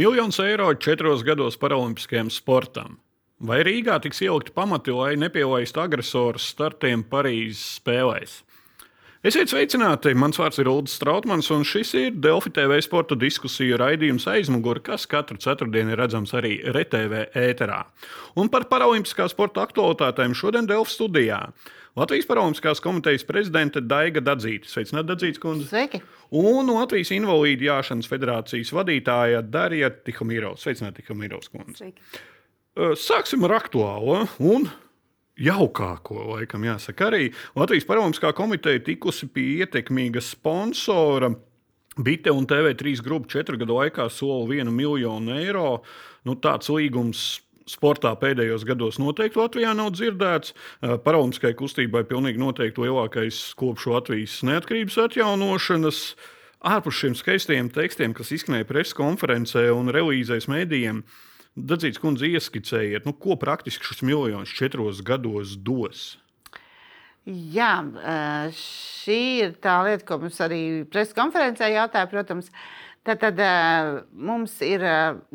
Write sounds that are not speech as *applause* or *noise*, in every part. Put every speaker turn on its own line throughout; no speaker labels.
Miljons eiro četros gados paralimpiskajam sportam. Vai Rīgā tiks ielikti pamati, lai nepielaistu agresorus startiem Parīzes spēlēs? Esiet sveicināti! Mans vārds ir Ulrichs Strautmans, un šis ir Delfi TV sporta diskusiju raidījums aizmugurē, kas katru ceturtdienu ir redzams arī RTV ēterā. Un par paralimpiskā sporta aktualitātēm šodien Delfi studijā. Latvijas Paralimpiskās komitejas prezidente Daiga Dadzīte. Sveicināti, Dadzītes kundze!
Sveiki!
Un Latvijas Invalīdu jāšanas federācijas vadītāja Darija Tihomīrovs. Sveicināti, Tihomīrovs kundze!
Sveiki.
Sāksim ar aktuālo. Un jaukāko, laikam, jāsaka, arī Latvijas Paralimpiskā komiteja tikusi pie ietekmīga sponsora. Bite un TV3 grupa četru gadu laikā sola vienu miljonu eiro. Nu, tāds līgums sportā pēdējos gados noteikti Latvijā nav dzirdēts. Paralimpiskai kustībai pilnīgi noteikti lielākais kopš Latvijas neatkarības atjaunošanas. Ārpus šiem skaistajiem tekstiem, kas izskanēja preses konferencē un relīzēs mēdījiem, uh, Dadzīts kundze ieskicējiet, nu, ko praktiski šis miljonus četros gados dos.
Jā, šī ir tā lieta, ko mums arī preses konferencē jautāja. Protams, tad, tad mums ir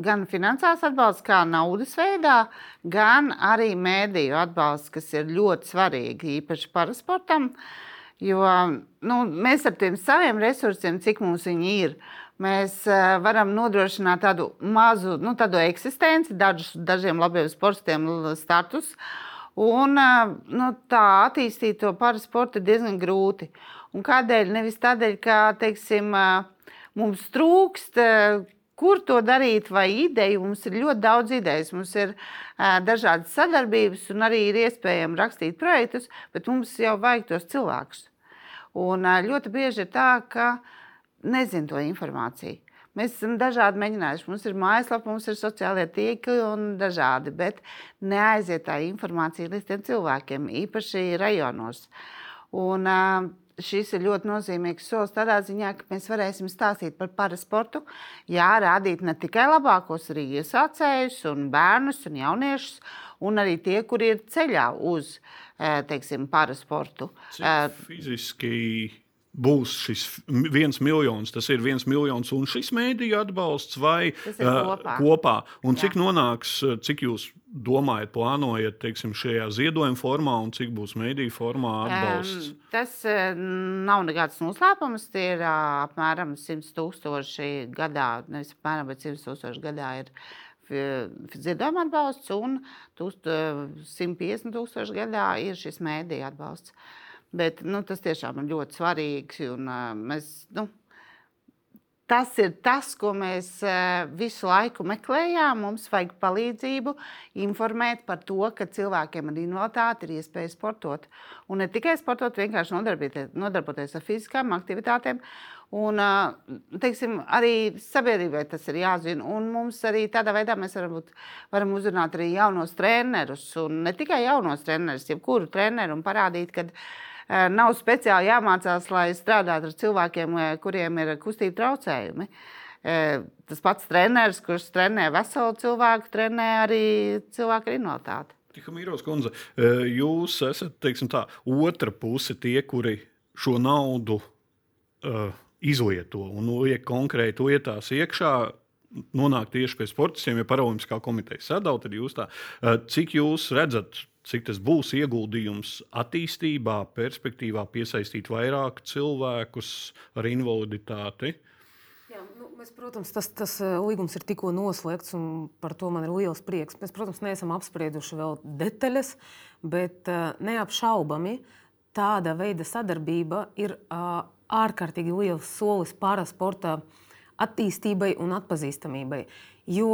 gan finansiāls atbalsts, kā naudas veidā, gan arī mēdīju atbalsts, kas ir ļoti svarīgi, īpaši parasportam. Jo nu, mēs ar tiem saviem resursiem, cik mums viņi ir, mēs varam nodrošināt tādu mazu nu, tādu eksistenci, dažus, dažiem labiem sportistiem status. Un, nu, tā attīstīt to parasportu ir diezgan grūti. Un kādēļ? Nevis tādēļ, ka teiksim, mums trūkst, kur to darīt, vai ideju. Mums ir ļoti daudz idejas, mums ir uh, dažādas sadarbības, un arī ir iespējams rakstīt projektus, bet mums jau vajag tos cilvēkus. Un uh, ļoti bieži ir tā, ka uh, nezinu to informāciju. Mēs esam dažādi mēģinājuši. Mums ir mājaslapa, mums ir sociālie tīkli un dažādi, bet neaiziet tā informācija līdz tiem cilvēkiem, īpaši rajonos. Un, šis ir ļoti nozīmīgs solis tādā ziņā, ka mēs varēsim stāstīt par parasportu, jā, rādīt ne tikai labākos, arī iesācējus, un bērnus un jauniešus, un arī tie, kuri ir ceļā uz teiksim, parasportu.
Cik fiziski būs šis viens miljons, tas ir viens miljons un šis mēdīju atbalsts vai
kopā.
kopā. Un cik Jā. nonāks, cik jūs domājat, plānojat teiksim, šajā ziedojuma formā un cik būs mēdīju formā atbalsts? Um,
tas nav nekāds noslēpums. Tie ir uh, apmēram 100 tūkstoši gadā, nevis apmēram, bet 100 tūkstoši gadā ir ziedojuma atbalsts un 150 tūkstoši gadā ir šis mēdīju atbalsts. Uh, Bet nu, tas tiešām ir ļoti svarīgi. Un, mēs, nu, tas ir tas, ko mēs visu laiku meklējām. Mums vajag palīdzību, informēt par to, ka cilvēkiem ar invaliditāti ir iespēja sportot. Un ne tikai sportot, vienkārši nodarboties ar fiziskām aktivitātēm. Un, teiksim, arī sabiedrībai tas ir jāzina. Un mums arī tādā veidā mēs varam, būt, varam uzrunāt arī jaunos trenerus. Un ne tikai jaunos trenerus, jebkuru treneru un parādīt, ka Eh, nav speciāli jāmācās, lai strādātu ar cilvēkiem, eh, kuriem ir kustību traucējumi. Eh, tas pats treneris, kurš trenē veselu cilvēku, trenē arī cilvēku ar invaliditāti.
Tikamīros kundze, jūs esat tā, otra puse, tie, kuri šo naudu uh, izlieto un liek konkrēti lietās iekšā. Nonāk tieši pie sportistiem, ja Paralimpiskā komiteja sadala, tad jūs tā, cik jūs redzat cik tas būs ieguldījums attīstībā, perspektīvā piesaistīt vairāk cilvēkus ar invaliditāti.
Jā, nu, mēs, protams, tas, tas eh, līgums ir tikko noslēgts, un par to man ir liels prieks. Mēs, protams, neesam apsprieduši vēl detaļas, bet uh, neapšaubami tāda veida sadarbība ir uh, ārkārtīgi liels solis parasporta attīstībai un atpazīstamībai. Jo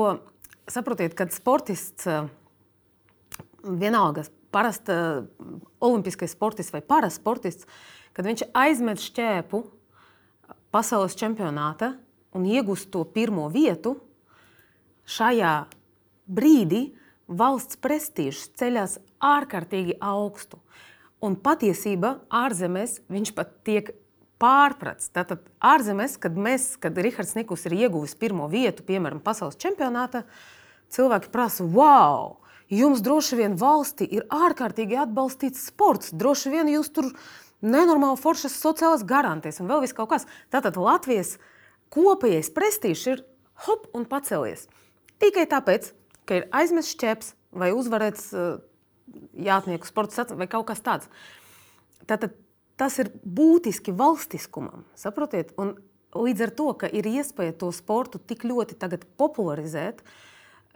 saprotiet, kad sportists vienalga, parasta olimpiskais sportists vai parasportists, kad viņš aizmet šķēpu pasaules čempionāta un iegūst to pirmo vietu, šajā brīdī valsts prestižs ceļās ārkārtīgi augstu. Un patiesībā ārzemēs viņš pat tiek pārprats. Tātad ārzemēs, kad, mēs, kad Rahards Nikus ir ieguvis pirmo vietu, piemēram, pasaules čempionātā, cilvēki prasa, wow! Jums droši vien valstī ir ārkārtīgi atbalstīts sports. Droši vien jūs tur nenormāli foršas sociālas garantijas un vēl kaut kas. Tātad Latvijas kopējais prestižs ir hop un pacelies. Tikai tāpēc, ka ir aizmests ķeps vai uzvarēts uh, jātnieku sporta sacensības vai kaut kas tāds. Tātad tas ir būtiski valstiskumam, saprotiet? Un līdz ar to, ka ir iespēja to sportu tik ļoti popularizēt,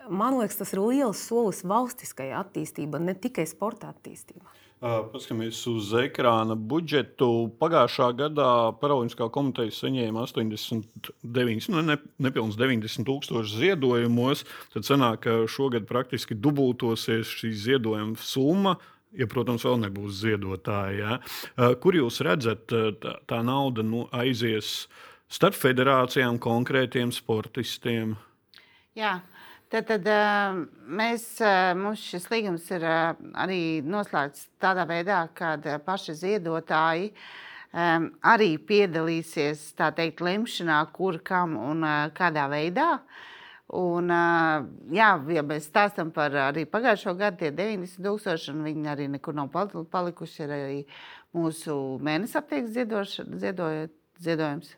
man liekas, tas ir liels solis valstiskajā attīstībā, ne tikai sporta attīstībā.
Paskatāmies uz ekrāna budžetu. Pagājušā gadā Paralimpiskā komiteja saņēma 89, nu, ne, nepilnīgi 90 tūkstošu ziedojumos. Tad sanāk, ka šogad praktiski dubultosies šī ziedojuma summa. Ja, protams, vēl nebūs ziedotāji. Ja. Kur jūs redzat, tā, tā nauda nu, aizies starp federācijām, konkrētiem sportistiem?
Jā, Tad, tad mēs, mums šis līgums ir arī noslēgts tādā veidā, ka paši ziedotāji arī piedalīsies teikt, lemšanā, kur, kam un kādā veidā. Un, jā, ja mēs stāstām par arī pagājušo gadu, tie 90 tūkstoši, un viņi arī nekur nav palikuši. Ir arī mūsu mēnesis aptiekas ziedojums.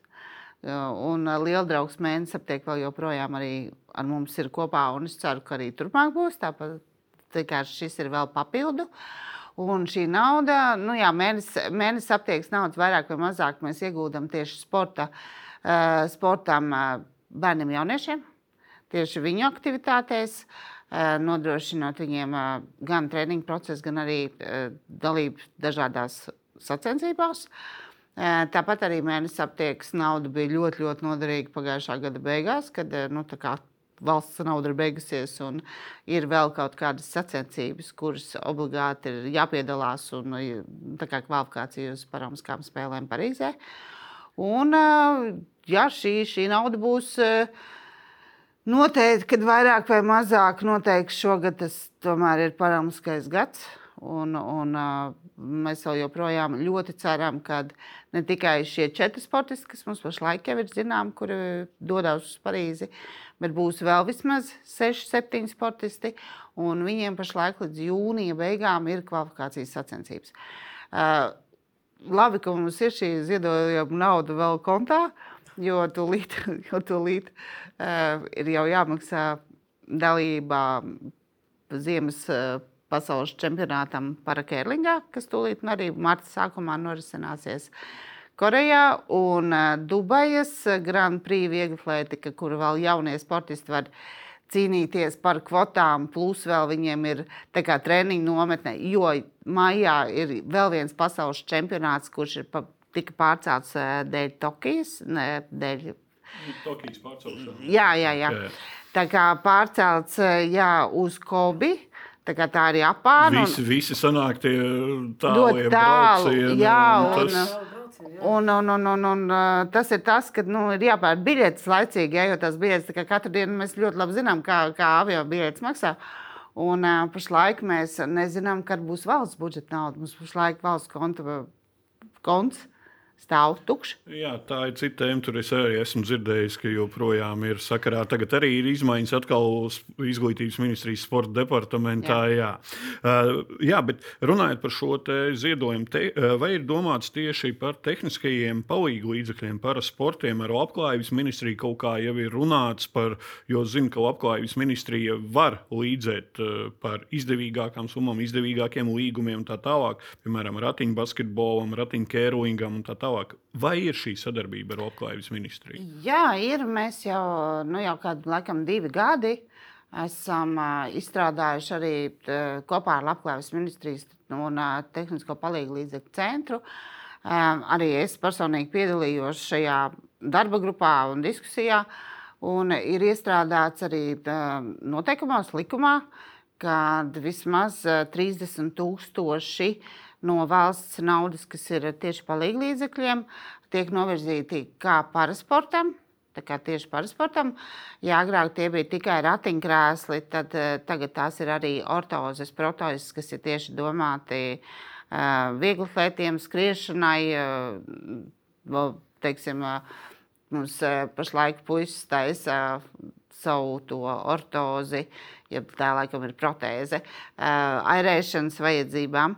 Un liela draugs mēnesis aptiek vēl joprojām arī ar mums ir kopā. Es ceru, ka arī turpmāk būs tāpat. Vienkārši šis ir vēl papildu. Un šī nauda, nu jā, mēnesis mēnesis aptiekas naudas vairāk vai mazāk mēs iegūdam tieši sporta, uh, sportam bērniem, jauniešiem, tieši viņu aktivitātēs, nodrošinot viņiem gan treniņu procesu, gan arī dalību dažādās sacensībās. Uh, Tāpat arī mēnesis aptiekas nauda bija ļoti, ļoti noderīga pagājušā gada beigās, kad nu, valsts nauda ir beigusies un ir vēl kaut kādas sacensības, kuras obligāti ir jāpiedalās un kā kvalifikācija uz Paralimpiskām spēlēm Parīzē. Un, ja šī, šī nauda būs noteikti, kad vairāk vai mazāk, noteikti šogad tas tomēr ir Paralimpiskais gads. Un, un, mēs joprojām ļoti ceram, ka ne tikai šie četri sportisti, kas mums pašlaik jau ir zināmi, kuri dodas uz Parīzi, bet būs vēl vismaz 6, 7 sportisti. Viņiem pašlaik līdz jūnija beigām ir kvalifikācijas sacensības. Uh, labi, ka mums ir šī ziedojuma nauda vēl kontā, jo tūlīt, *laughs* jo tūlīt uh, ir jau jāmaksā dalībā ziemas. Uh, pasaules čempionātam parakērlingā, kas tūlīt arī marta sākumā norisināsies. Korejā un eh, Dubajas Grand Prix vieglatlētika, kur vēl jaunie sportisti var cīnīties par kvotām, plus vēl viņiem ir treniņu nometne, jo maijā ir vēl viens pasaules čempionāts, kurš ir pa, tika pārcelts eh, dēļ Tokijas, ne, dēļ
Tokijas pārcelšanas.
Jā, jā, jā. jā. Tā kā pārcelts eh, jā, uz Kobi. Tā, tā arī apāna.
Visi, visi sanāk tie tālie tālu.
Jā, un, tas... un, un, un, un, un tas ir tas, ka nu, ir jāpērk biļetes laicīgi, ja, jo tās biļetes katru dienu mēs ļoti labi zinām, kā, kā avio biļetes maksā. Un uh, pašlaik mēs nezinām, kad būs valsts budžeta nauda. Mums pašlaik valsts konta konts stāv tukšs.
Jā, tā ir cita tēma. Tur es arī esmu dzirdējis, ka joprojām ir sakarā. Tagad arī ir izmaiņas atkal izglītības ministrijas sporta departamentā. Jā, jā. Uh, jā bet runājot par šo ziedojumu, te, uh, vai ir domāts tieši par tehniskajiem palīgu līdzekļiem, par sportiem ar labklājības ministriju kaut kā jau ir runāts par, jo zinu, ka labklājības ministrija var līdzēt uh, par izdevīgākām summām, izdevīgākiem līgumiem un tā tālāk, piemēram, ratiņbasketbolam, ratiņkērlingam un tā tālāk tālāk. Vai ir šī sadarbība ar Labklājības ministriju?
Jā, ir. Mēs jau, nu, jau kādu laikam divi gadi esam izstrādājuši arī kopā ar Labklājības ministrijas un Tehnisko palīdzību līdzekļu centru. Arī es personīgi piedalījos šajā darba grupā un diskusijā. Un ir iestrādāts arī noteikumos, likumā, kad vismaz 30 tūkstoši uh, no valsts naudas, kas ir tieši palīdzības līdzekļiem, tiek novirzīti kā parasportam. Tā kā tieši parasportam, ja agrāk tie bija tikai ratiņkrēsli, tad uh, tagad tās ir arī ortozes, protozes, kas ir tieši domāti uh, vieglatlētiem, skriešanai. Uh, teiksim, uh, mums uh, pašlaik puisis taisa uh, savu to ortozi, ja tā laikam ir protēze, airēšanas vajadzībām.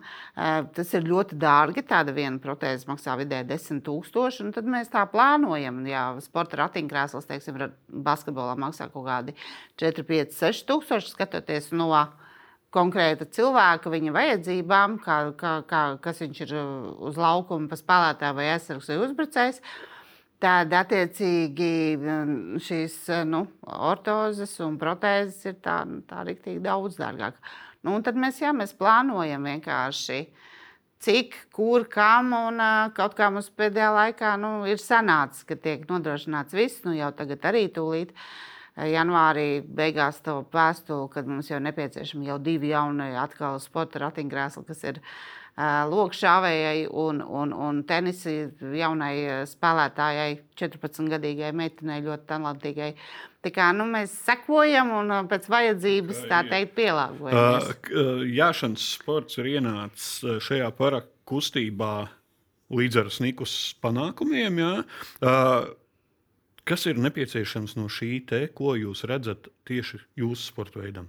Tas ir ļoti dārgi. Tāda viena protēze maksā vidēji 10 tūkstoši, un tad mēs tā plānojam. Jā, sporta ratiņkrēsls, teiksim, basketbolā maksā kaut kādi 4, 5, 6 tūkstoši skatoties no konkrēta cilvēka, viņa vajadzībām, kā, kā, kā, kas viņš ir uz laukuma, pa spēlētāju vai aizsargs vai uzbrucējs. Tad, attiecīgi, šīs nu, ortozes un protēzes ir tā, tā rīktīgi daudz dārgāk. Nu, tad mēs, jā, mēs plānojam vienkārši, cik, kur, kam. Un kaut kā mums pēdējā laikā nu, ir sanācis, ka tiek nodrošināts viss. Nu, jau tagad arī tūlīt. Janvārī beigās to vēstuli, kad mums jau nepieciešami jau divi jauni atkal sporta ratiņkrēsli, kas ir uh, lokšāvējai un, un, un tenisa jaunai spēlētājai, 14-gadīgai meitenei, ļoti talantīgai. Tā kā nu, mēs sekojam un pēc vajadzības tā teikt pielāgojamies.
Uh, jāšanas sports ir ienācis šajā para kustībā līdz ar snikus panākumiem. Jā. Uh, kas ir nepieciešams no šī te, ko jūs redzat tieši jūsu sporta veidam?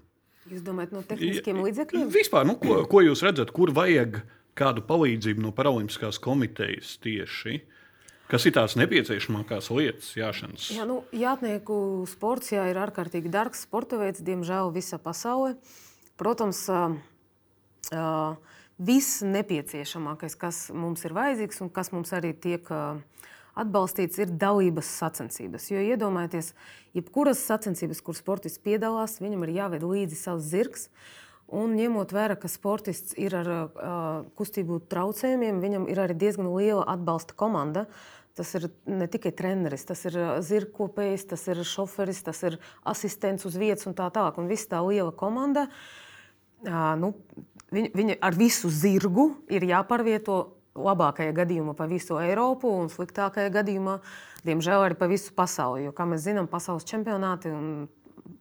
Jūs domājat, no tehniskiem līdzekļiem?
Vispār, nu, ko, ko jūs redzat, kur vajag kādu palīdzību no Paralimpiskās komitejas tieši? Kas ir tās nepieciešamākās lietas, jāšanas?
Jā, nu, jātnieku sports jā, ir ārkārtīgi dārgs sporta veids, diemžēl visā pasaulē. Protams, uh, uh, viss nepieciešamākais, kas mums ir vajadzīgs un kas mums arī tiek uh, atbalstīts, ir dalības sacensības. Jo iedomājieties, jebkuras sacensības, kur sportists piedalās, viņam ir jāved līdzi savs zirgs. Un ņemot vērā, ka sportists ir ar uh, kustību traucējumiem, viņam ir arī diezgan liela atbalsta komanda. Tas ir ne tikai treneris, tas ir zirgkopējs, tas ir šoferis, tas ir asistents uz vietas un tā tālāk. Un viss tā liela komanda, uh, nu, viņa, viņa ar visu zirgu ir jāpārvieto labākajā gadījumā pa visu Eiropu un sliktākajā gadījumā, diemžēl, arī pa visu pasauli. Jo, kā mēs zinām, pasaules čempionāti un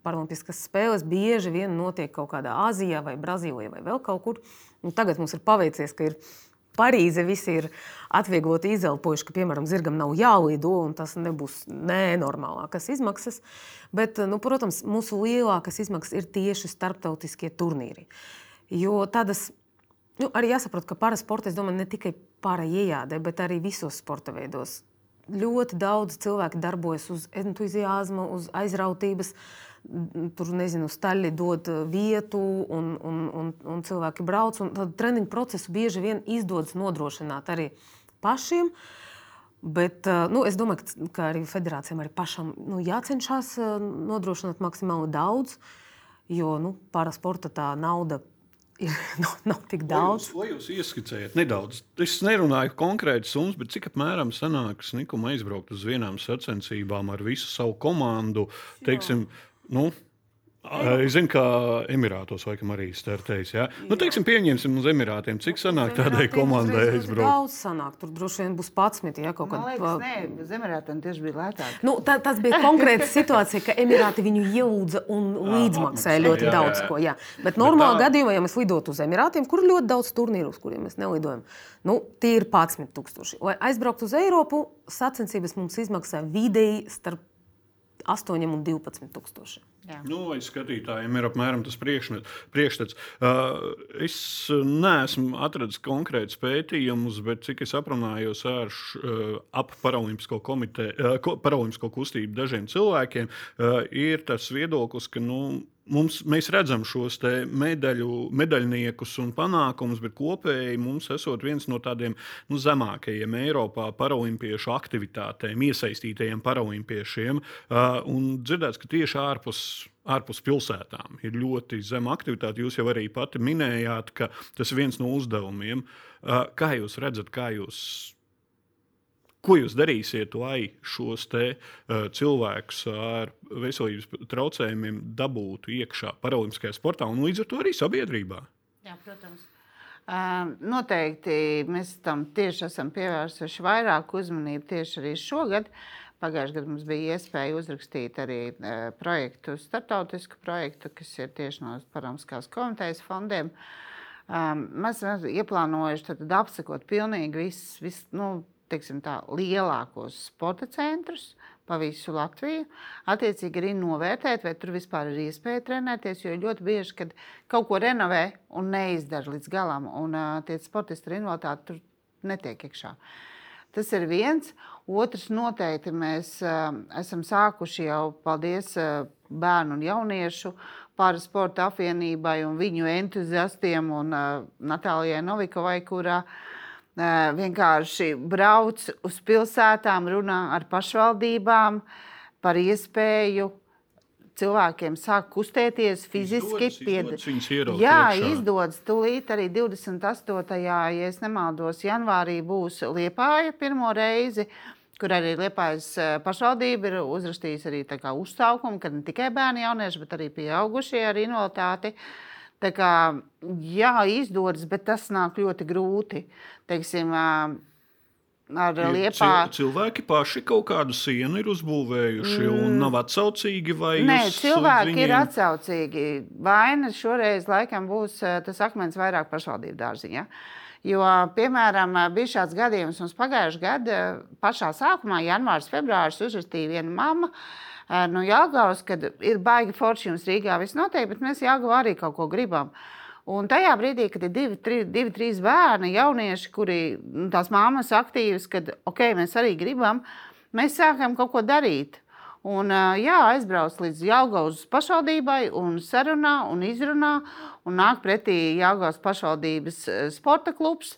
Paralimpiskas spēles bieži vien notiek kaut kādā Āzijā, vai Brazīlijā, vai vēl kaut kur. Un tagad mums ir paveicies, ka ir Parīze visi ir atviegloti izelpojuši, ka, piemēram, zirgam nav jālido, un tas nebūs nenormālākas izmaksas. Bet, nu, protams, mūsu lielākās izmaksas ir tieši starptautiskie turnīri. Jo tādas, nu, arī jāsaprot, ka parasporta, es domāju, ne tikai para iejādē, bet arī visos sporta veidos. Ļoti daudz cilvēku darbojas uz entuziasma, uz aizrautības. Uh, tur nezinu, staļi dod uh, vietu, un, un, un, un cilvēki brauc. Un tad treniņu procesu bieži vien izdodas nodrošināt arī pašiem. Bet uh, nu, es domāju, ka arī federācijām arī pašam nu, jācenšas uh, nodrošināt maksimāli daudz, jo nu, parasporta tā nauda ir, nav, nav tik daudz.
Ko jūs, ko jūs ieskicējat nedaudz? Es nerunāju konkrēti summas, bet cik apmēram sanāks Nikuma aizbraukt uz vienām sacensībām ar visu savu komandu? Teiksim, Jā Nu, Es zinu, ka Emirātos laikam arī startējis. Ja? Nu, teiksim, pieņemsim uz Emirātiem. Cik sanāk tādai komandai aizbraukt?
Daudz sanāk. Tur droši vien būs 11. Ja, kaut
kad... liekas, nē, uz Emirātiem tieši bija lētāk.
Nu, tā, tas bija konkrēta situācija, ka Emirāti viņu ielūdza un līdzmaksāja ļoti jā, daudz jā, jā. ko. Jā. Bet normālā Bet tā... gadījumā, ja mēs lidotu uz Emirātiem, kur ir ļoti daudz turnīru, uz kuriem mēs nelidojam, nu, tie ir 11,000. Lai aizbrauktu uz Eiropu, sacensības mums izmaksā vidēji starp 8 un 12 tūkstoši.
Nu, vai skatītājiem ir apmēram tas priekšstats? Uh, es neesmu atradzis konkrētus pētījumus, bet cik es aprunājos ar uh, ap paralimpisko, komite, uh, paralimpisko kustību dažiem cilvēkiem, uh, ir tas viedoklis, ka nu, mums, mēs redzam šos medaļu, medaļniekus un panākumus, bet kopēji mums esot viens no tādiem nu, zemākajiem Eiropā paralimpiešu aktivitātēm, iesaistītajiem paralimpiešiem. Uh, dzirdēts, ka tieši ārpus ārpus pilsētām ir ļoti zema aktivitāte. Jūs jau arī pati minējāt, ka tas ir viens no uzdevumiem. Uh, kā jūs redzat, kā jūs Ko jūs darīsiet, lai šos te, uh, cilvēkus ar veselības traucējumiem dabūtu iekšā paralimpiskajā sportā un līdz ar to arī sabiedrībā?
Jā, protams. Uh, noteikti mēs tam tieši esam pievērsuši vairāk uzmanību tieši arī šogad. Pagājušajā gadā mums bija iespēja uzrakstīt arī uh, projektu, startautisku projektu, kas ir tieši no Paralimpiskās komitejas fondiem. Um, mēs esam ieplānojuši apsekot pilnīgi visus. Vis, nu, teiksim, tā, lielākos sporta centrus pa visu Latviju. Attiecīgi arī novērtēt, vai tur vispār ir iespēja trenēties. Jo ļoti bieži, kad kaut ko renovē un neizdara līdz galam, un uh, tie sportisti ar invaliditāti tur netiek iekšā. Tas ir viens. Otrs, noteikti mēs uh, esam sākuši jau, paldies uh, bērnu un jauniešu parasporta apvienībai un viņu entuziastiem un uh, Natālijai Novikovai, kurā uh, vienkārši brauc uz pilsētām, runā ar pašvaldībām par iespēju cilvēkiem sāk kustēties fiziski.
Izdodas, izdodas
Jā,
iekšā.
izdodas. Tūlīt arī 28. ja nemaldos, janvārī būs Liepāja pirmo reizi. Kur arī Liepājas pašvaldība ir uzrakstījusi arī uzsaukumu, ka ne tikai bērni, jaunieši, bet arī pieaugušie ar invaliditāti. Tā kā, jā, izdodas, bet tas nāk ļoti grūti. Teiksim, ar
Ir
liepā.
cil- Cilvēki paši kaut kādu sienu ir uzbūvējuši un nav atsaucīgi.
Nē, cilvēki ir
viņiem-
atsaucīgi. Vaina šoreiz laikam būs eh, tas akmens vairāk pašvaldību dārziņā. Jo, piemēram, bija šāds gadījums mums pagājušajā gadā, pašā sākumā, janvārs, februāris, uzrakstīja viena mamma. eh, No Jāgaunas, kad ir baigi forši jums Rīgā, viss notiek, bet mēs Jāgauā arī kaut ko gribam. Un tajā brīdī, kad ir divi, tri, divi trīs bērni, jaunieši, kuri nu, tās māmas aktīvas, kad ok, mēs arī gribam, mēs sākam kaut ko darīt. Un, jā, aizbrauc līdz Jālgaus pašvaldībai un sarunā un izrunā un nāk pretī Jālgaus pašvaldības sporta klubs.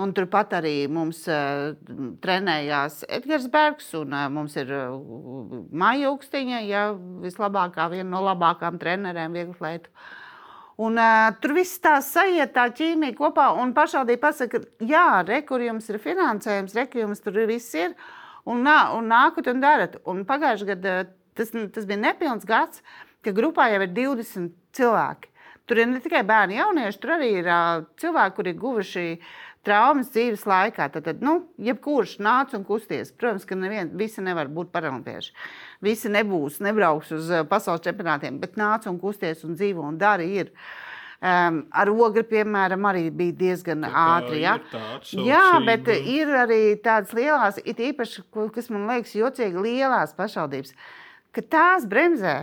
Un turpat arī mums uh, trenējās Edgars Bergs, un uh, mums ir uh, Maija Ukstiņa, ja vislabākā, viena no labākajām trenerēm, lietu. Un, uh, tur viss tā sajiet, tā ķīmija kopā. Un pašvaldība pasaka, jā, re, kur jums ir finansējums, re, kur jums tur viss ir. Un, nā, un nākat un darat. Un pagājušajā gadā tas, tas bija nepilns gads, ka grupā jau ir 20 cilvēki. Tur ir ne tikai bērni, jaunieši, tur arī ir uh, cilvēki, kuri ir guvuši traumas dzīves laikā. Tad, tad nu, jebkurš nāc un kusties. Protams, ka nevien, visi nevar būt paralimpieši. Visi nebūs, nebrauks uz uh, pasaules čempionātiem, bet nāc un kusties un dzīvo un dari. Ir. Um, ar ogri, piemēram, arī bija diezgan
Tā
ātri. Ja? Jā, bet
atsaucība.
ir arī tādas lielas, it īpaši, kas man liekas jocīgi, lielas pašvaldības, ka tās bremzē.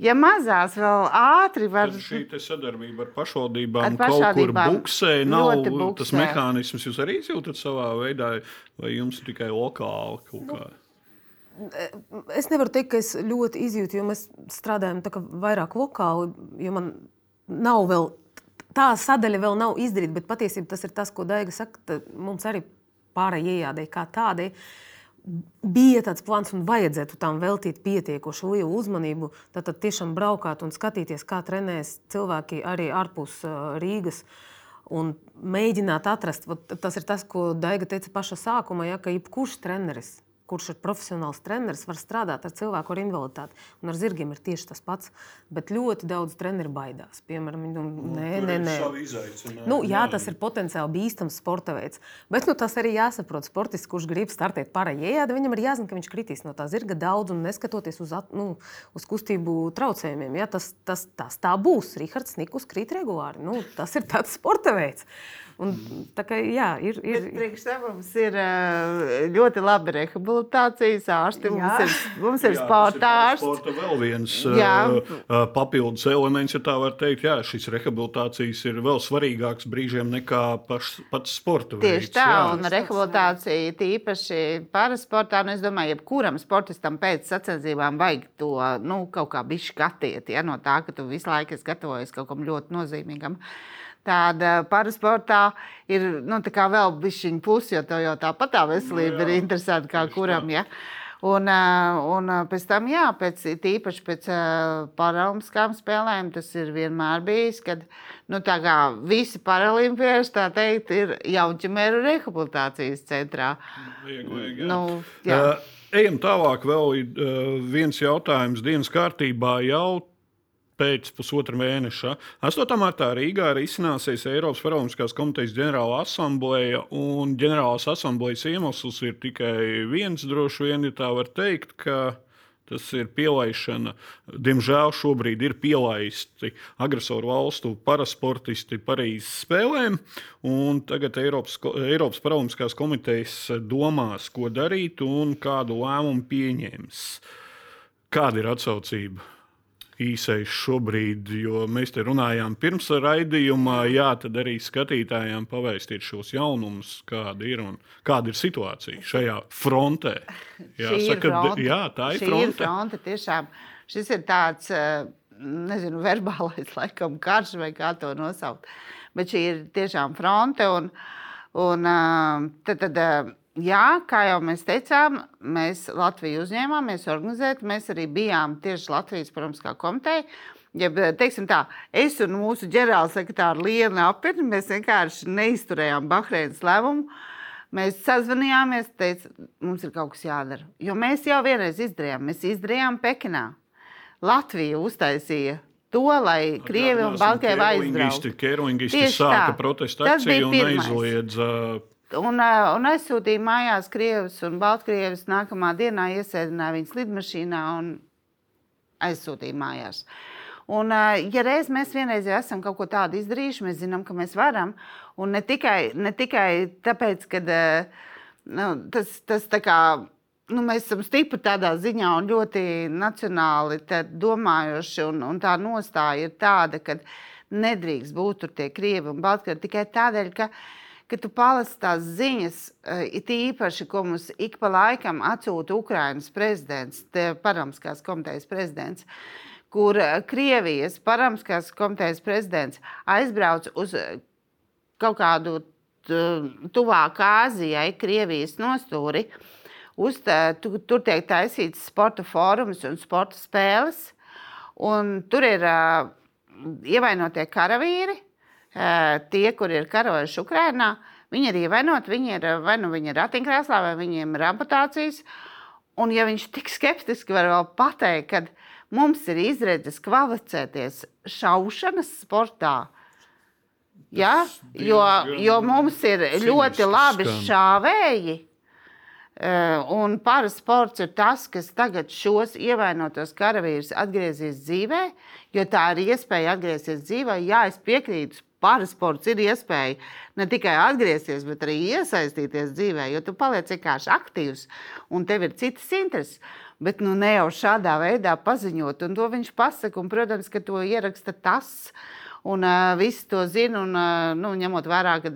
Ja mazās vēl ātri var
Tad šī sadarbība ar pašvaldībām,
Ar
pašvaldībām kaut kur buksē, nav
buksē.
tas mehānisms. Jūs arī izjūtat savā veidā, vai jums tikai lokāli kaut kā?
Es nevaru teikt, ka es ļoti izjūtu, jo mēs strādājam vairāk lokāli, jo man nav vēl tā sadaļa vēl nav izdarīta, bet patiesībā tas ir tas, ko Daiga saka, ka mums arī pārējai jādai kā tādai. Bija tāds plāns, un vajadzētu tam veltīt pietiekoši lielu uzmanību. Tad, tad tiešām braukāt un skatīties, kā trenējas cilvēki arī ārpus Rīgas. Un mēģināt atrast, tas ir tas, ko Daiga teica pašā sākumā, ja, ka jebkurš treneris, kurš ir profesionāls treneris, var strādāt ar cilvēku ar invaliditāti. Un ar zirgiem ir tieši tas pats. Bet ļoti daudz treneru baidās. Piemēram, viņi domā, nē, nē, nē. Nu, jā, tas ir potenciāli bīstams sporta veids. Bet nu, tas arī jāsaprot. Sportists, kurš grib startēt pārējā, viņam ir jāzina, ka viņš kritīs no tā zirga daudz un neskatoties uz, at, nu, uz kustību traucējumiem. Ja, tas, tas, tas tā būs. Rihards Nikus krīt regulāri. Nu, tas ir tāds sporta veids. Un, tā kā, jā, ir, ir,
Priekš tam mums ir ā, ļoti labi rehabilitācijas ārsti.
Jā.
Mums ir, mums ir sporta ārsts.
Sporta vēl viens
Jā.
uh, uh, papildus elements, ja tā var teikt. Jā, šis rehabilitācijas ir vēl svarīgāks brīžiem nekā paš, pats sporta veids.
Tieši tā,
jā.
un rehabilitācija tīpaši parasportā. Nu, es domāju, jebkuram sportistam pēc sacensībām vajag to nu, kaut kā bišķi skatiet, ja, no tā, ka tu visu laiku esi gatavojies kaut kam ļoti nozīmīgam. Tāda parasportā ir nu, tā kā vēl bišķiņa pusi, jo tev jau tāpat tā veselība
Nu jā,
ir interesanta kā
tieši
kuram.
tā.
Ja. Un, ā, un ā, pēc tam, jā, pēc, tīpaši pēc uh, paralimpiskām spēlēm, tas ir vienmēr bijis, kad nu, visi paralimpieši tā teikt, ir jaunķimēru rehabilitācijas centrā.
Vajag, jā.
Nu, jā.
Uh, ejam tālāk. Vēl ir uh, viens jautājums dienas kārtībā jau pēc pusotra mēneša. 8. martā Rīgā ir izcināsies Eiropas Paralimpiskās komitejas ģenerāla asambleja, un ģenerālās asamblejas iemesls ir tikai viens, droši vien, ja tā var teikt, ka Tas ir pielaišana. Diemžēl šobrīd ir pielaisti agresoru valstu parasportisti Parīzes spēlēm. Tagad Eiropas, Eiropas Paralimpiskās komitejas domās, ko darīt un kādu lēmumu pieņems. Kāda ir atsaucība? Īsais šobrīd, jo mēs te runājām pirms raidījumā, jā, tad arī skatītājiem pavēstīt šos jaunumus, kāda ir un kāda ir situācija šajā frontē. *laughs*
Jā, saka, fronte. jā tā ir Šī fronte. Ir fronte tiešām. Šis ir tāds, eh, nezinu, *laughs* verbālais laikam karš vai kā to nosaukt. Bet šī ir tiešām fronte un, un eh, tad, tad eh, Jā, kā jau mēs teicām, mēs Latviju uzņēmāmies organizēt. Mēs arī bijām tieši Latvijas Paramiskā komiteja. Ja, teiksim tā, es un mūsu ģenerālsekretāra Liena Apirņa, mēs vienkārši neizturējām Bahreinas lēmumu. Mēs sazvanījāmies, teicām, mums ir kaut kas jādara. Jo mēs jau vienreiz izdarījām, mēs izdarījām Pekinā. Latvija uztaisīja to, lai Krievi un Baltkrievija aizbrauktu.
Sāka protestu akciju un aizliedza
uh, un aizsūtīja mājās Krievijas un Baltkrievijas. Nākamā dienā iesēdināja viņas lidmašīnā un aizsūtīja mājās. Un, uh, ja reiz mēs vienreiz jau esam kaut ko tādu izdarījuši, mēs zinām, ka mēs varam. Un ne tikai, ne tikai tāpēc, ka uh, nu, tas, tas tā kā. Nu, mēs esam stipri tādā ziņā un ļoti nacionāli domājoši. Un, un tā nostāja ir tāda, ka nedrīkst būt tur tie krievi un baltkrievi tikai tādēļ, ka uh, ka tu palasi tās ziņas, eh, it īpaši, ko mums ik pa laikam atsūta Ukrainas prezidents, Paramskās komitejas prezidents, kur eh, Krievijas Paramskās komitejas prezidents aizbrauc uz eh, kaut kādu tuvāk Āzijai, Krievijas nostūri. Uz, tu, tur tiek taisīts sporta fórums un sporta spēles. Un tur ir uh, ievainotie karavīri, tie, kur ir karojuši Ukrajinā, viņi ir ievainoti. Viņi ir vai nu viņi ir ratiņkrēslā, vai viņiem ir amputācijas. Un, ja viņš tik skeptiski var vēl pateikt, ka mums ir izredzes kvalificēties šaušanas sportā, ja? jo, jo mums ir ļoti labi šāvēji. Un parasports ir tas, kas tagad šos ievainotos karavīrus atgriezīs dzīvē, jo tā ir iespēja atgriezties dzīvē. Jā, es piekrītu parasports ir iespēja ne tikai atgriezties, bet arī iesaistīties dzīvē, jo tu paliec vienkārši aktīvs un tev ir citas intereses. Bet nu, ne jau šādā veidā paziņot, un to viņš pasaka. Un, protams, ka to ieraksta tas, un uh, visi to zina. Un, uh, nu, ņemot vērā, ka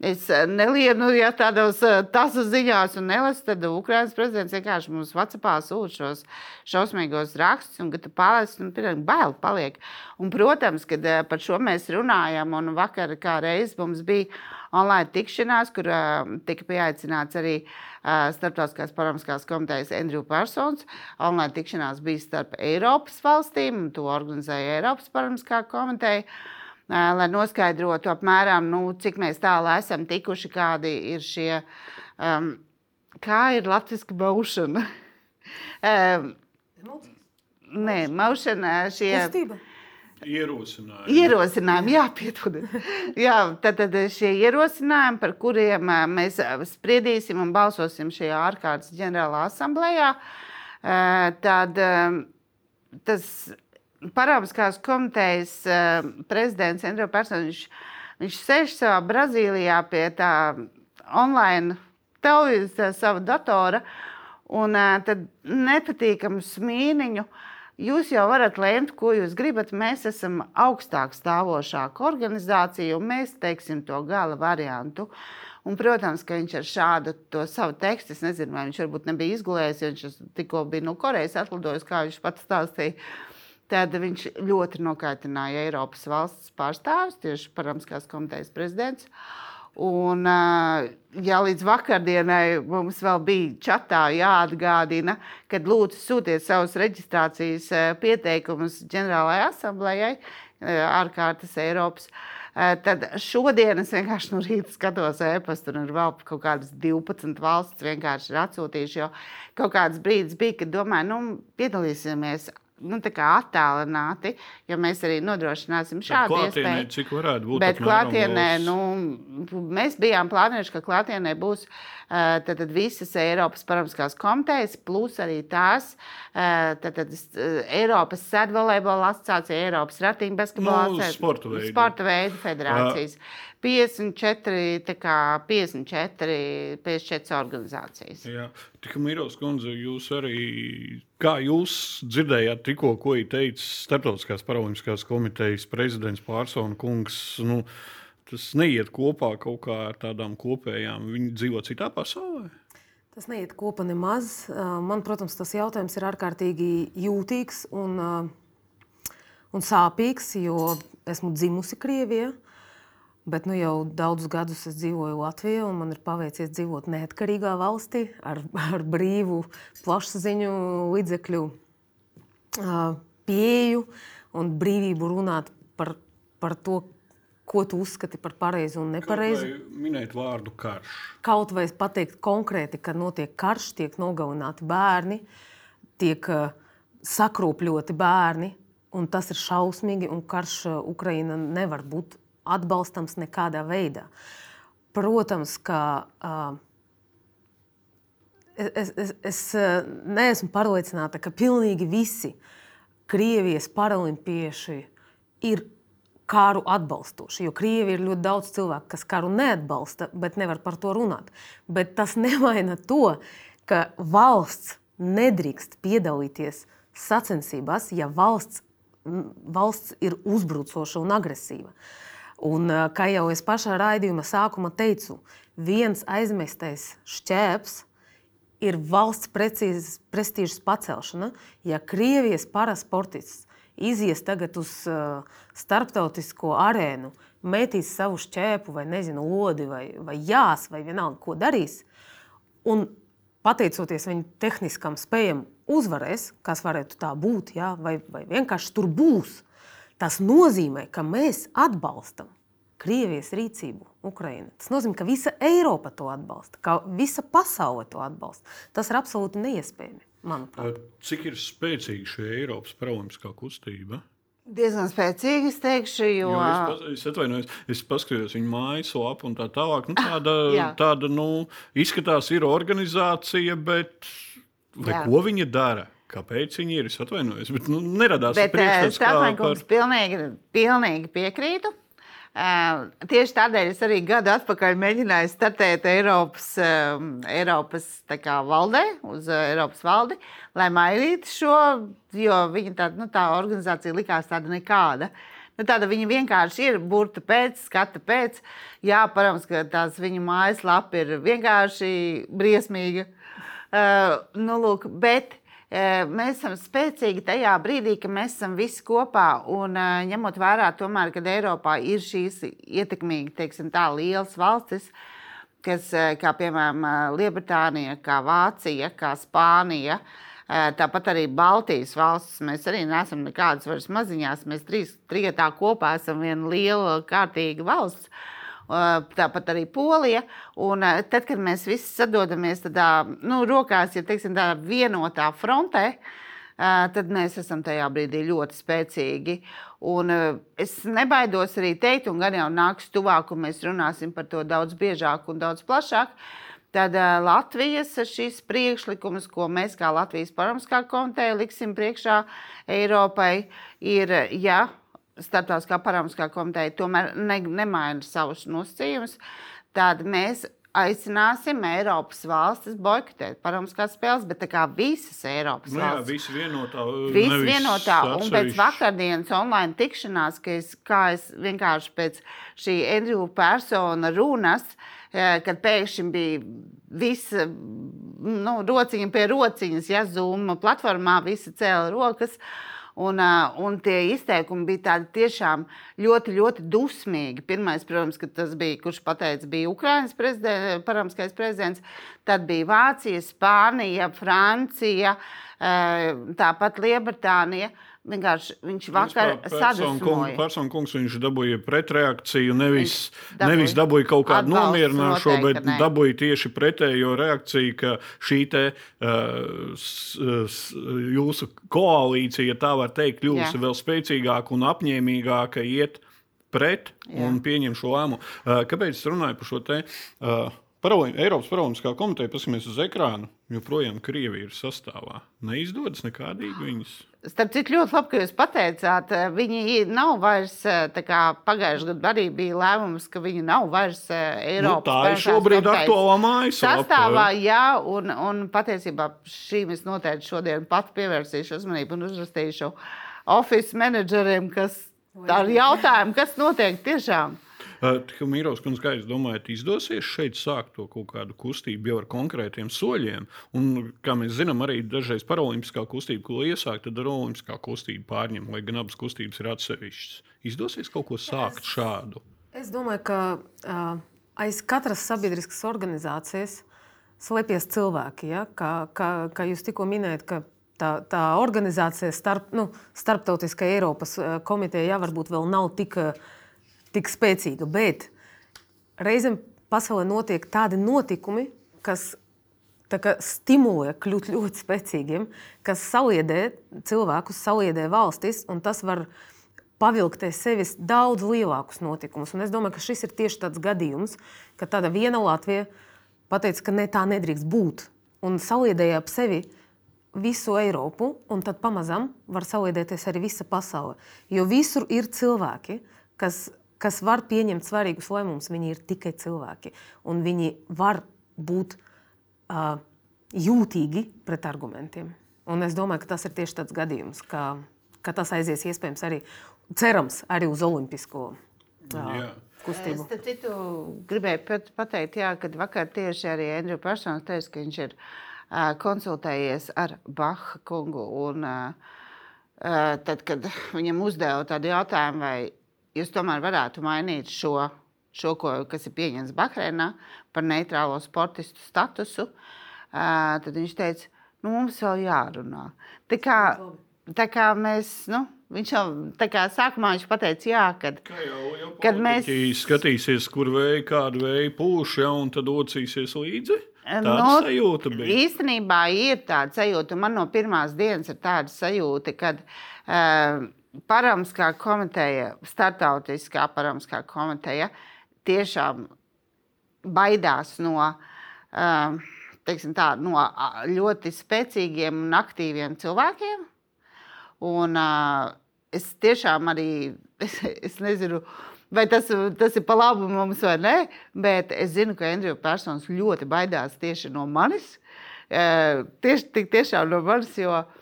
es nelienu ja tādos tasu ziņās un nelasu, tad Ukraiņas prezidents vienkārši mums Vācijā sūta šos šausmīgos rakstus, un ka tu paliec, un pirmā bail paliek. Un, protams, kad par šo mēs runājam, un vakar kā reiz mums bija online tikšanās, kur uh, tika pieaicināts arī uh, Startautiskās paramiskās komitejas Andrew Parsons. Online tikšanās bija starp Eiropas valstīm, to organizēja Eiropas paramiskā komiteja. Lai noskaidrotu apmēram, nu, cik tālu esam tikuši, kādi ir šie, um, kā ir latviski baušana. *laughs* um, nē, maušana šie.
Kustība. Ierosinājumi.
Ierosinājumi, jā, piedodiet. jā, tad, tad šie ierosinājumi, par kuriem mēs spriedīsim un balsosim šajā ārkārtas ģenerālā asamblējā, tad tas Parābiskās komitejas uh, prezidents Andrejs Persons, viņš, viņš sēž savā Brazīlijā pie tā online televīzijas, sava datora, un uh, tad nepatīkamu smīniņu. Jūs jau varat lēmt, ko jūs gribat. Mēs esam augstāk stāvošāka organizācija, un mēs teiksim to gala variantu. Un, protams, ka viņš ar šādu savu tekstu, es nezinu, vai viņš varbūt nebija izgulējis, jo viņš tikko bija no Korejas atlidojis, kā viņš pats stāstīja. Tad viņš ļoti nokaitināja Eiropas valsts pārstāvis, tieši Paramskās komitejas prezidents. Un, ja līdz vakardienai mums vēl bija čatā jāatgādina, kad lūdzu sūtiet savus reģistrācijas pieteikumus ģenerālajai asamblējai, ārkārtas Eiropas, tad šodien es vienkārši no rīta skatos e-pastu, un ir vēl kaut kādas 12 valsts vienkārši ir atsūtījuši. Jo kaut kāds brīdis bija, kad domāju, nu, piedalīsimies nu, attālināti, jo mēs arī nodrošināsim šādu iespēju.
Cik varētu būt?
Bet klātienē, nu, mēs bijām plānojuši, ka klātienē būs uh, tad, tad visas Eiropas Paralympiskās komitejas, plus arī tās uh, tad, tad, Eiropas sēdvolejbola asociācija, Eiropas ratiņu basketbola
nu,
asociācija,
sporta veidu.
sporta veidu federācijas. Uh, 54, kā 54, 54 organizācijas.
Jā, tikā Mīros kundze, jūs arī, kā jūs dzirdējāt tikko, ko teica Startautiskās paralimpiskās komitejas prezidents Pārsona kungs, nu, tas neiet kopā kaut kā ar tādām kopējām, viņi dzīvo citā pasaulē?
Tas neiet kopā nemaz. Man, protams, tas jautājums ir ārkārtīgi jūtīgs un, un sāpīgs, jo esmu dzimusi Krievijā. Bet nu, jau daudzus gadus es dzīvoju Latvijā, un man ir paveicies dzīvot neatkarīgā valstī ar, ar brīvu plašsaziņu līdzekļu pieeju un brīvību runāt par, par to, ko tu uzskati par pareizu un nepareizu.
Minēt vārdu karš.
Kaut vai pateikt konkrēti, ka notiek karš, tiek nogalināti bērni, tiek sakropļoti bērni, un tas ir šausmīgi, un karš Ukraina nevar būt atbalstams nekādā veidā. Protams, ka uh, es, es, es neesmu pārliecināta, ka pilnīgi visi Krievijas paralimpieši ir kāru atbalstoši. Jo Krievija ir ļoti daudz cilvēku, kas karu neatbalsta, bet nevar par to runāt. Bet tas *laughs* nemaina to, ka valsts nedrīkst piedalīties sacensībās, ja valsts, valsts ir uzbrucoša un agresīva. Un, kā jau es pašā raidījuma sākumā teicu, viens aizmestais šķēps ir valsts prestižas pacelšana. Ja Krievijas parasportists izies tagad uz uh, starptautisko arēnu, metīs savu šķēpu, vai nezinu, lodi, vai, vai jās, vai vienalga, ko darīs, un pateicoties viņa tehniskam spējam, uzvarēs, kas varētu tā būt, jā, vai, vai vienkārši tur būs Tas nozīmē, ka mēs atbalstam Krievijas rīcību Ukraiņā. Tas nozīmē, ka visa Eiropa to atbalsta, ka visa pasaule to atbalsta. Tas ir absolūti neiespējami. Manuprāt.
Cik ir spēcīga šī Eiropas paralimpiskā kustība?
Diezgan spēcīgi, es teikšu, jo. jo
es, pas, es atvainojos, es paskatījos viņu mājaslapu un tā tālāk. Nu, tāda, tāda nu, izskatās, ir organizācija, bet ko viņa dara? Kāpēc viņi ir? Es atvainojos, bet nu, neradās
bet, priekšstats. Stāvāņkungs par... pilnīgi, pilnīgi piekrītu. Tieši tādēļ es arī gadu atpakaļ mēģināju startēt Eiropas, Eiropas kā, valdē, uz Eiropas valdi, lai mainītu šo, jo viņa tā, nu, tā organizācija likās tāda nekāda. Nu, tāda viņa vienkārši ir burta pēc, skata pēc. Jā, protams, ka tās viņa mājaslapa ir vienkārši briesmīga. Uh, nu, lūk, bet mēs esam spēcīgi tajā brīdī, kad mēs esam visi kopā. Un ņemot vērā, tomēr, ka Eiropā ir šīs ietekmīgi, teiksim, tā lielas valstis, kas, kā piemēram Lielbritānija, kā Vācija, kā Spānija. Tāpat arī Baltijas valstis. Mēs arī neesam nekādas vairs maziņās. Mēs trīs trietā kopā esam viena liela, kārtīga valsts. Uh, tāpat arī Polija. Un tad, kad mēs visi sadodamies tādā nu, rokās, ja teiksim, tādā vienotā frontē, tad mēs esam tajā brīdī ļoti spēcīgi. Un es nebaidos arī teikt, un gan jau nāks tuvāk, un mēs runāsim par to daudz biežāk un daudz plašāk. Tad Latvijas šis priekšlikums, ko mēs kā Latvijas Paramaskā komiteja liksim priekšā Eiropai, ir, ja Startautiskā parāmiskā komiteja tomēr ne, nemaina savus nosacījumus, tad mēs aicināsim Eiropas valstis boikotēt parāmiskās spēles, bet tā kā visas Eiropas
nu,
valstis.
Jā, visi vienotā.
Visi vienotā. Un pēc vakardienas online tikšanās, ka es, kā es vienkārši pēc šī Andrew persona runas, eh, kad pēkšņi bija viss nu, rociņa pie rociņas, ja Zoom platformā visi cēla rokas. Uh, Un, un tie izteikumi bija tādi tiešām ļoti, ļoti dusmīgi. Pirmais, protams, tas bija, kurš pateica, bija Ukraiņas prezidents, paramskais prezidents, tad bija Vācija, Spānija, Francija, tāpat Lielbritānija. Vienkārši viņš vakar sadusmoja.
Personu kungs viņš dabūja pretreakciju, nevis,
dabūja
nevis dabūja kaut kādu nomierināšo, bet
nē.
dabūja tieši pretējo reakciju, ka šī te, uh, s, s, jūsu koalīcija, ja tā var teikt, kļūst vēl spēcīgāka un apņēmīgāka iet pret
Jā.
un pieņem šo lēmumu. Uh, kāpēc es runāju par šo te? Uh, Eiropas Parlamentālā komiteja, paskatīsimies uz ekrānu, joprojām Krievija ir sastāvā. Neizdodas nekādīgi viņas.
Starp citu, ļoti labi, ka jūs pateicāt, viņi nav vairs eh, kā pagājušajā gadā arī bija lēmums, ka viņi nav vairs eh,
Nu,
Eiropas
tā ir šobrīd aktuālā mājaslapa.
Sastāvā, jā, un, un patiesībā šīm es noteikti šodien pat pievērsīšu uzmanību un uzrakstīšu oficiālajiem menedžeriem, kas tā ir jautājumi, kas notiek tiešām.
Tikai Mīrovs kundze, kā jūs domājat, izdosies šeit sākt to kaut kādu kustību jau ar konkrētiem soļiem? Un, kā mēs zinām, arī dažreiz paralimpiskā kustība, ko iesākt, tad olimpiskā kustība pārņem, lai gan abas kustības ir atsevišķas. Izdosies kaut ko sākt šādu?
Es domāju, ka uh, aiz katras sabiedriskas organizācijas slēpjas cilvēki. Ja? Kā, kā, kā jūs tikko minējāt, ka tā, tā organizācija, starp, nu, starptautiskā Eiropas komiteja, jā, varbūt vēl nav tik, uh, tik spēcīga, bet reizēm pasaulē notiek tādi notikumi, kas kā stimulē kļūt ļoti spēcīgiem, kas saliedē cilvēkus, saliedē valstis, un tas var pavilkt aiz sevis daudz lielākus notikumus. Un es domāju, ka šis ir tieši tāds gadījums, ka tāda viena Latvija pateica, ka ne, tā nedrīkst būt, un saliedēja ap sevi visu Eiropu, un tad pamazām var saliedēties arī visa pasaule. Jo visur ir cilvēki, kas, kas var pieņemt svarīgus lēmumus. Viņi ir tikai cilvēki, un viņi var būt uh, jūtīgi pret argumentiem. Un es domāju, ka tas ir tieši tāds gadījums, ka, ka tas aizies iespējams arī, cerams, arī uz olimpisko uh, kustību.
Starp citu, gribēju pat- pateikt, jā, ka vakar tieši arī Andrija Persons teica, ka viņš ir uh, konsultējies ar Baha kungu. Un, uh, tad, kad viņam uzdeva tādu jautājumu, vai jūs tomēr varētu mainīt šo, šo ko, kas ir pieņemts Bahreinā par neitrālo sportistu statusu, uh, tad viņš teica, nu, mums vēl jārunā. Tā kā, tā kā mēs, nu, viņš jau tā kā sākumā viņš pateica, jā, kad
Kā jau, jau
Kad mēs-
skatīsies, kur vēja, kādu vēju pūš, ja, un tad ocīsies līdzi. Tāda
Nu,
sajūta bija.
Īstenībā ir tāda sajūta, un man no pirmās dienas ir tāda sajūta, ka uh, Paramskā komiteja, startautiskā paramskā komiteja, tiešām baidās no, uh, teiksim tā, no ļoti spēcīgiem un aktīviem cilvēkiem. Un, uh, es tiešām arī *laughs* es, es nezinu, vai tas, tas ir pa labu mums vai nē, bet es zinu, ka Andrija Persons ļoti baidās tieši no manis. Eh, Tieši, tiešām no manis, jo eh,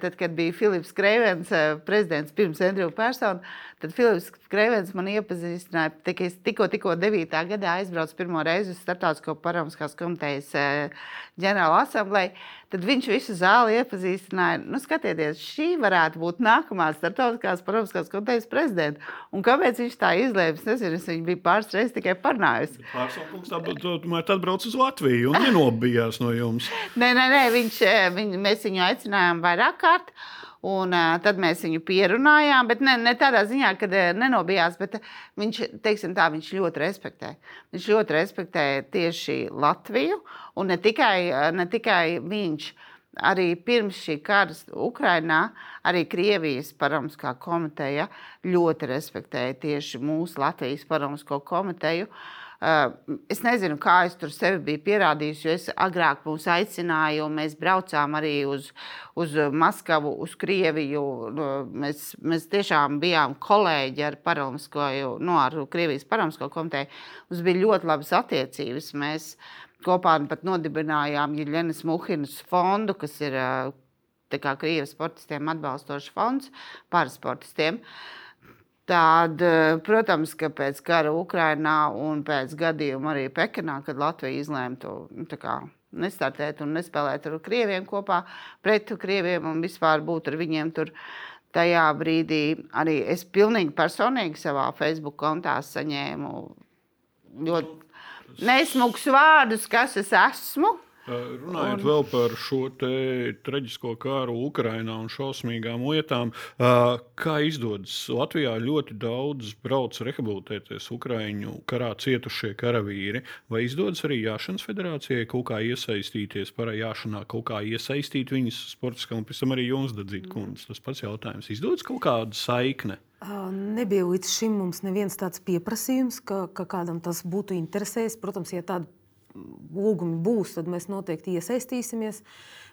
tad, kad bija Filips Kreivens, eh, prezidents pirms Andrija Persona, tad Filips Kreivens man iepazīstināja, tā, ka es tikko, tikko 9. gadā aizbraucu pirmo reizi uz Startautisko paramskās komitejas eh, ģenerāla asambleju, tad viņš visu zāli iepazīstināja. Nu, skatieties, šī varētu būt nākamā Startautiskās paramskās komitejas prezidenta. Un kāpēc viņš tā izlēma? Es nezinu, es viņu biju pāris reizes tikai parunājusi.
Pārsaukungs tomēr atbrauc uz Latviju un nenobijās no jums.
Nē, nē, nē viņš, eh, viņ, mēs viņu aicinājām vairāk kārt. Un, uh, tad mēs viņu pierunājām, bet ne, ne tādā ziņā, ka uh, nenobijās. Bet viņš, teiksim, tā, viņš ļoti respektē. Viņš ļoti respektē tieši Latviju. Un ne tikai, uh, ne tikai viņš, arī pirms šī kara Ukrainā, arī Krievijas paramskā komiteja ļoti respektēja tieši mūsu Latvijas paramsko komiteju. Uh, es nezinu, kā es tur sevi biju pierādījis, jo es agrāk mūs aicināju, un mēs braucām arī uz, uz Maskavu, uz Krieviju. Nu, Mēs, mēs tiešām bijām kolēģi ar, Paramsko, nu, ar Krievijas paramsko komiteju. Mums bija ļoti labas attiecības. Mēs kopā pat nodibinājām Jeļenas Muhinas fondu, kas ir uh, tā kā Krievijas sportistiem atbalstošs fonds parasportistiem. Tad, eh, protams, ka pēc kara Ukrainā un pēc gadījuma arī Pekinā, kad Latvija izlēma to nu, kā nestartēt un nespēlēt ar krieviem kopā, pret krieviem un vispār būt ar viņiem tur. Tajā brīdī arī es pilnīgi personīgi savā Facebook kontā saņēmu ļoti nesmugus vārdus, kas es esmu.
Runājot un... vēl par šo traģisko kāru Ukrajinā un šausmīgām lietām, kā izdodas Latvijā ļoti daudz brauc rehabilitēties Ukraiņu karā cietušie karavīri. Vai izdodas arī Jāšanas federācijai kaut kā iesaistīties parā jāšanā, kaut kā iesaistīt viņus sportiskā un pēc tam arī jums dadzīt kundze? Tas pats jautājums. Izdodas kaut kāda saikne?
Nebija līdz šim mums neviens tāds pieprasījums, ka, ka kādam tas būtu interesējis. Protams, ja tāda lūgumi būs, tad mēs noteikti iesaistīsimies.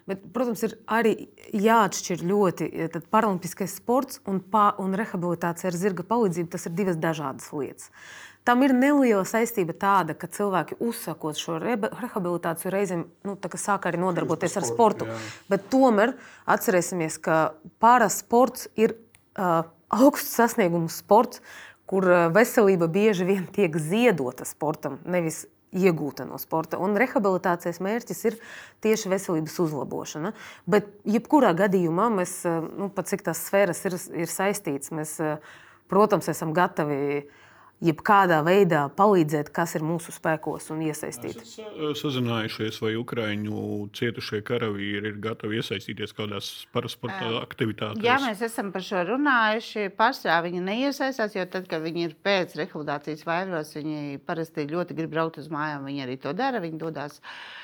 Bet, protams, ir arī jāatšķir ļoti paralimpiskais sports un, pā, un rehabilitācija ar zirga palīdzību. Tas ir divas dažādas lietas. Tam ir neliela saistība tāda, ka cilvēki uzsākot šo rehabilitāciju reizēm nu, sāk arī nodarboties ar sportu. Jā. Bet tomēr atcerēsimies, ka parasports ir uh, augsts sasniegumu sports, kur veselība bieži vien tiek ziedota sportam, nevis iegūta no sporta. Un rehabilitācijas mērķis ir tieši veselības uzlabošana. Bet, jebkurā gadījumā, mēs, nu, pat cik tās sfēras ir, ir saistītas, mēs, protams, esam gatavi jebkādā veidā palīdzēt, kas ir mūsu spēkos un iesaistīt.
Sazinājušies, vai Ukrāņu cietušie karavīri ir gatavi iesaistīties kādās parasporta aktivitātēs?
Jā, mēs esam par šo runājuši. Pārsvarā viņi neiesaistās, jo tad, kad viņi ir pēc rehabilitācijas vairos, viņi parasti ļoti grib braukt uz mājām. Viņi arī to dara. Viņi dodas uh,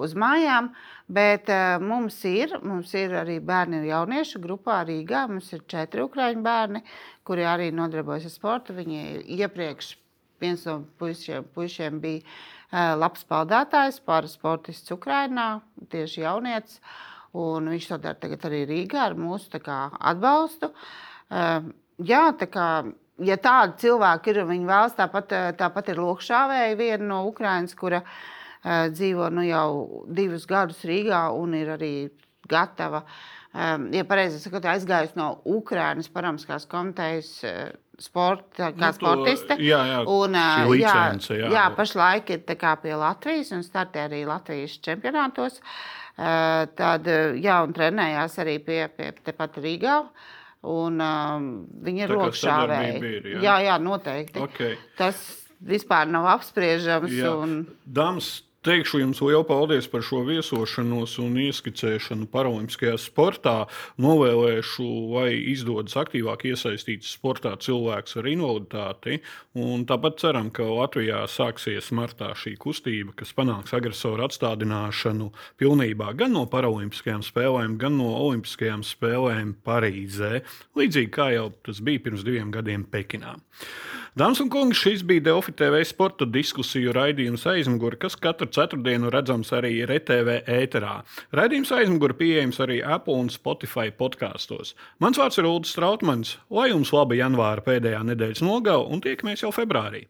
uz mājām. Bet mums, ir, mums ir arī bērni un jauniešu grupā Rīgā. Mums ir četri ukrāņu bērni. Kuri arī nodarbojas ar sportu. Viņi iepriekš viens no puišiem, puišiem bija labs peldētājs, parasportists Ukrajinā, tieši jaunietis. Un viņš to dara arī Rīgā ar mūsu kā, atbalstu. Jā, tā kā, ja tādi cilvēki ir, viņi vēlas, tāpat, tāpat ir Lokšāvēja, viena no Ukrainas, kura uh, dzīvo nu, jau divus gadus Rīgā un ir arī gatava um, ja pareizi sakot, aizgājusi no Ukrainas paramiskās komitejas uh, sporta, kā nu, sportiste.
Jā, jā,
un,
licence, jā.
jā, pašlaik ir pie Latvijas un startē arī Latvijas čempionātos. Tad, jā, un trenējās arī pie, pie tepat Rīgā. Un, um, viņa ir lokšāvēja. Jā. jā, jā, noteikti.
Okay.
Tas vispār nav apspriežams. Jā. Un...
Dāmas, Teikšu jums lielu paldies par šo viesošanos un ieskicēšanu paralimpiskajā sportā. Novēlēšu, lai izdodas aktīvāk iesaistīt sportā cilvēks ar invaliditāti. Un tāpat ceram, ka Latvijā sāksies martā šī kustība, kas panāks agresoru atstādināšanu pilnībā gan no paralimpiskajām spēlēm, gan no olimpiskajām spēlēm Parīzē. Līdzīgi kā jau tas bija pirms diviem gadiem Pekinā. Dāmas un kungi, šis bija Delfi TV sporta diskusiju raidījums aizmugurē, kas katru ceturtdienu redzams arī RTV ēterā. Raidījums aizmugurē pieejams arī Apple un Spotify podkāstos. Mans vārds ir Ulrichs Strautmans, lai jums laba janvāra pēdējā nedēļas nogala un tiekamies jau februārī.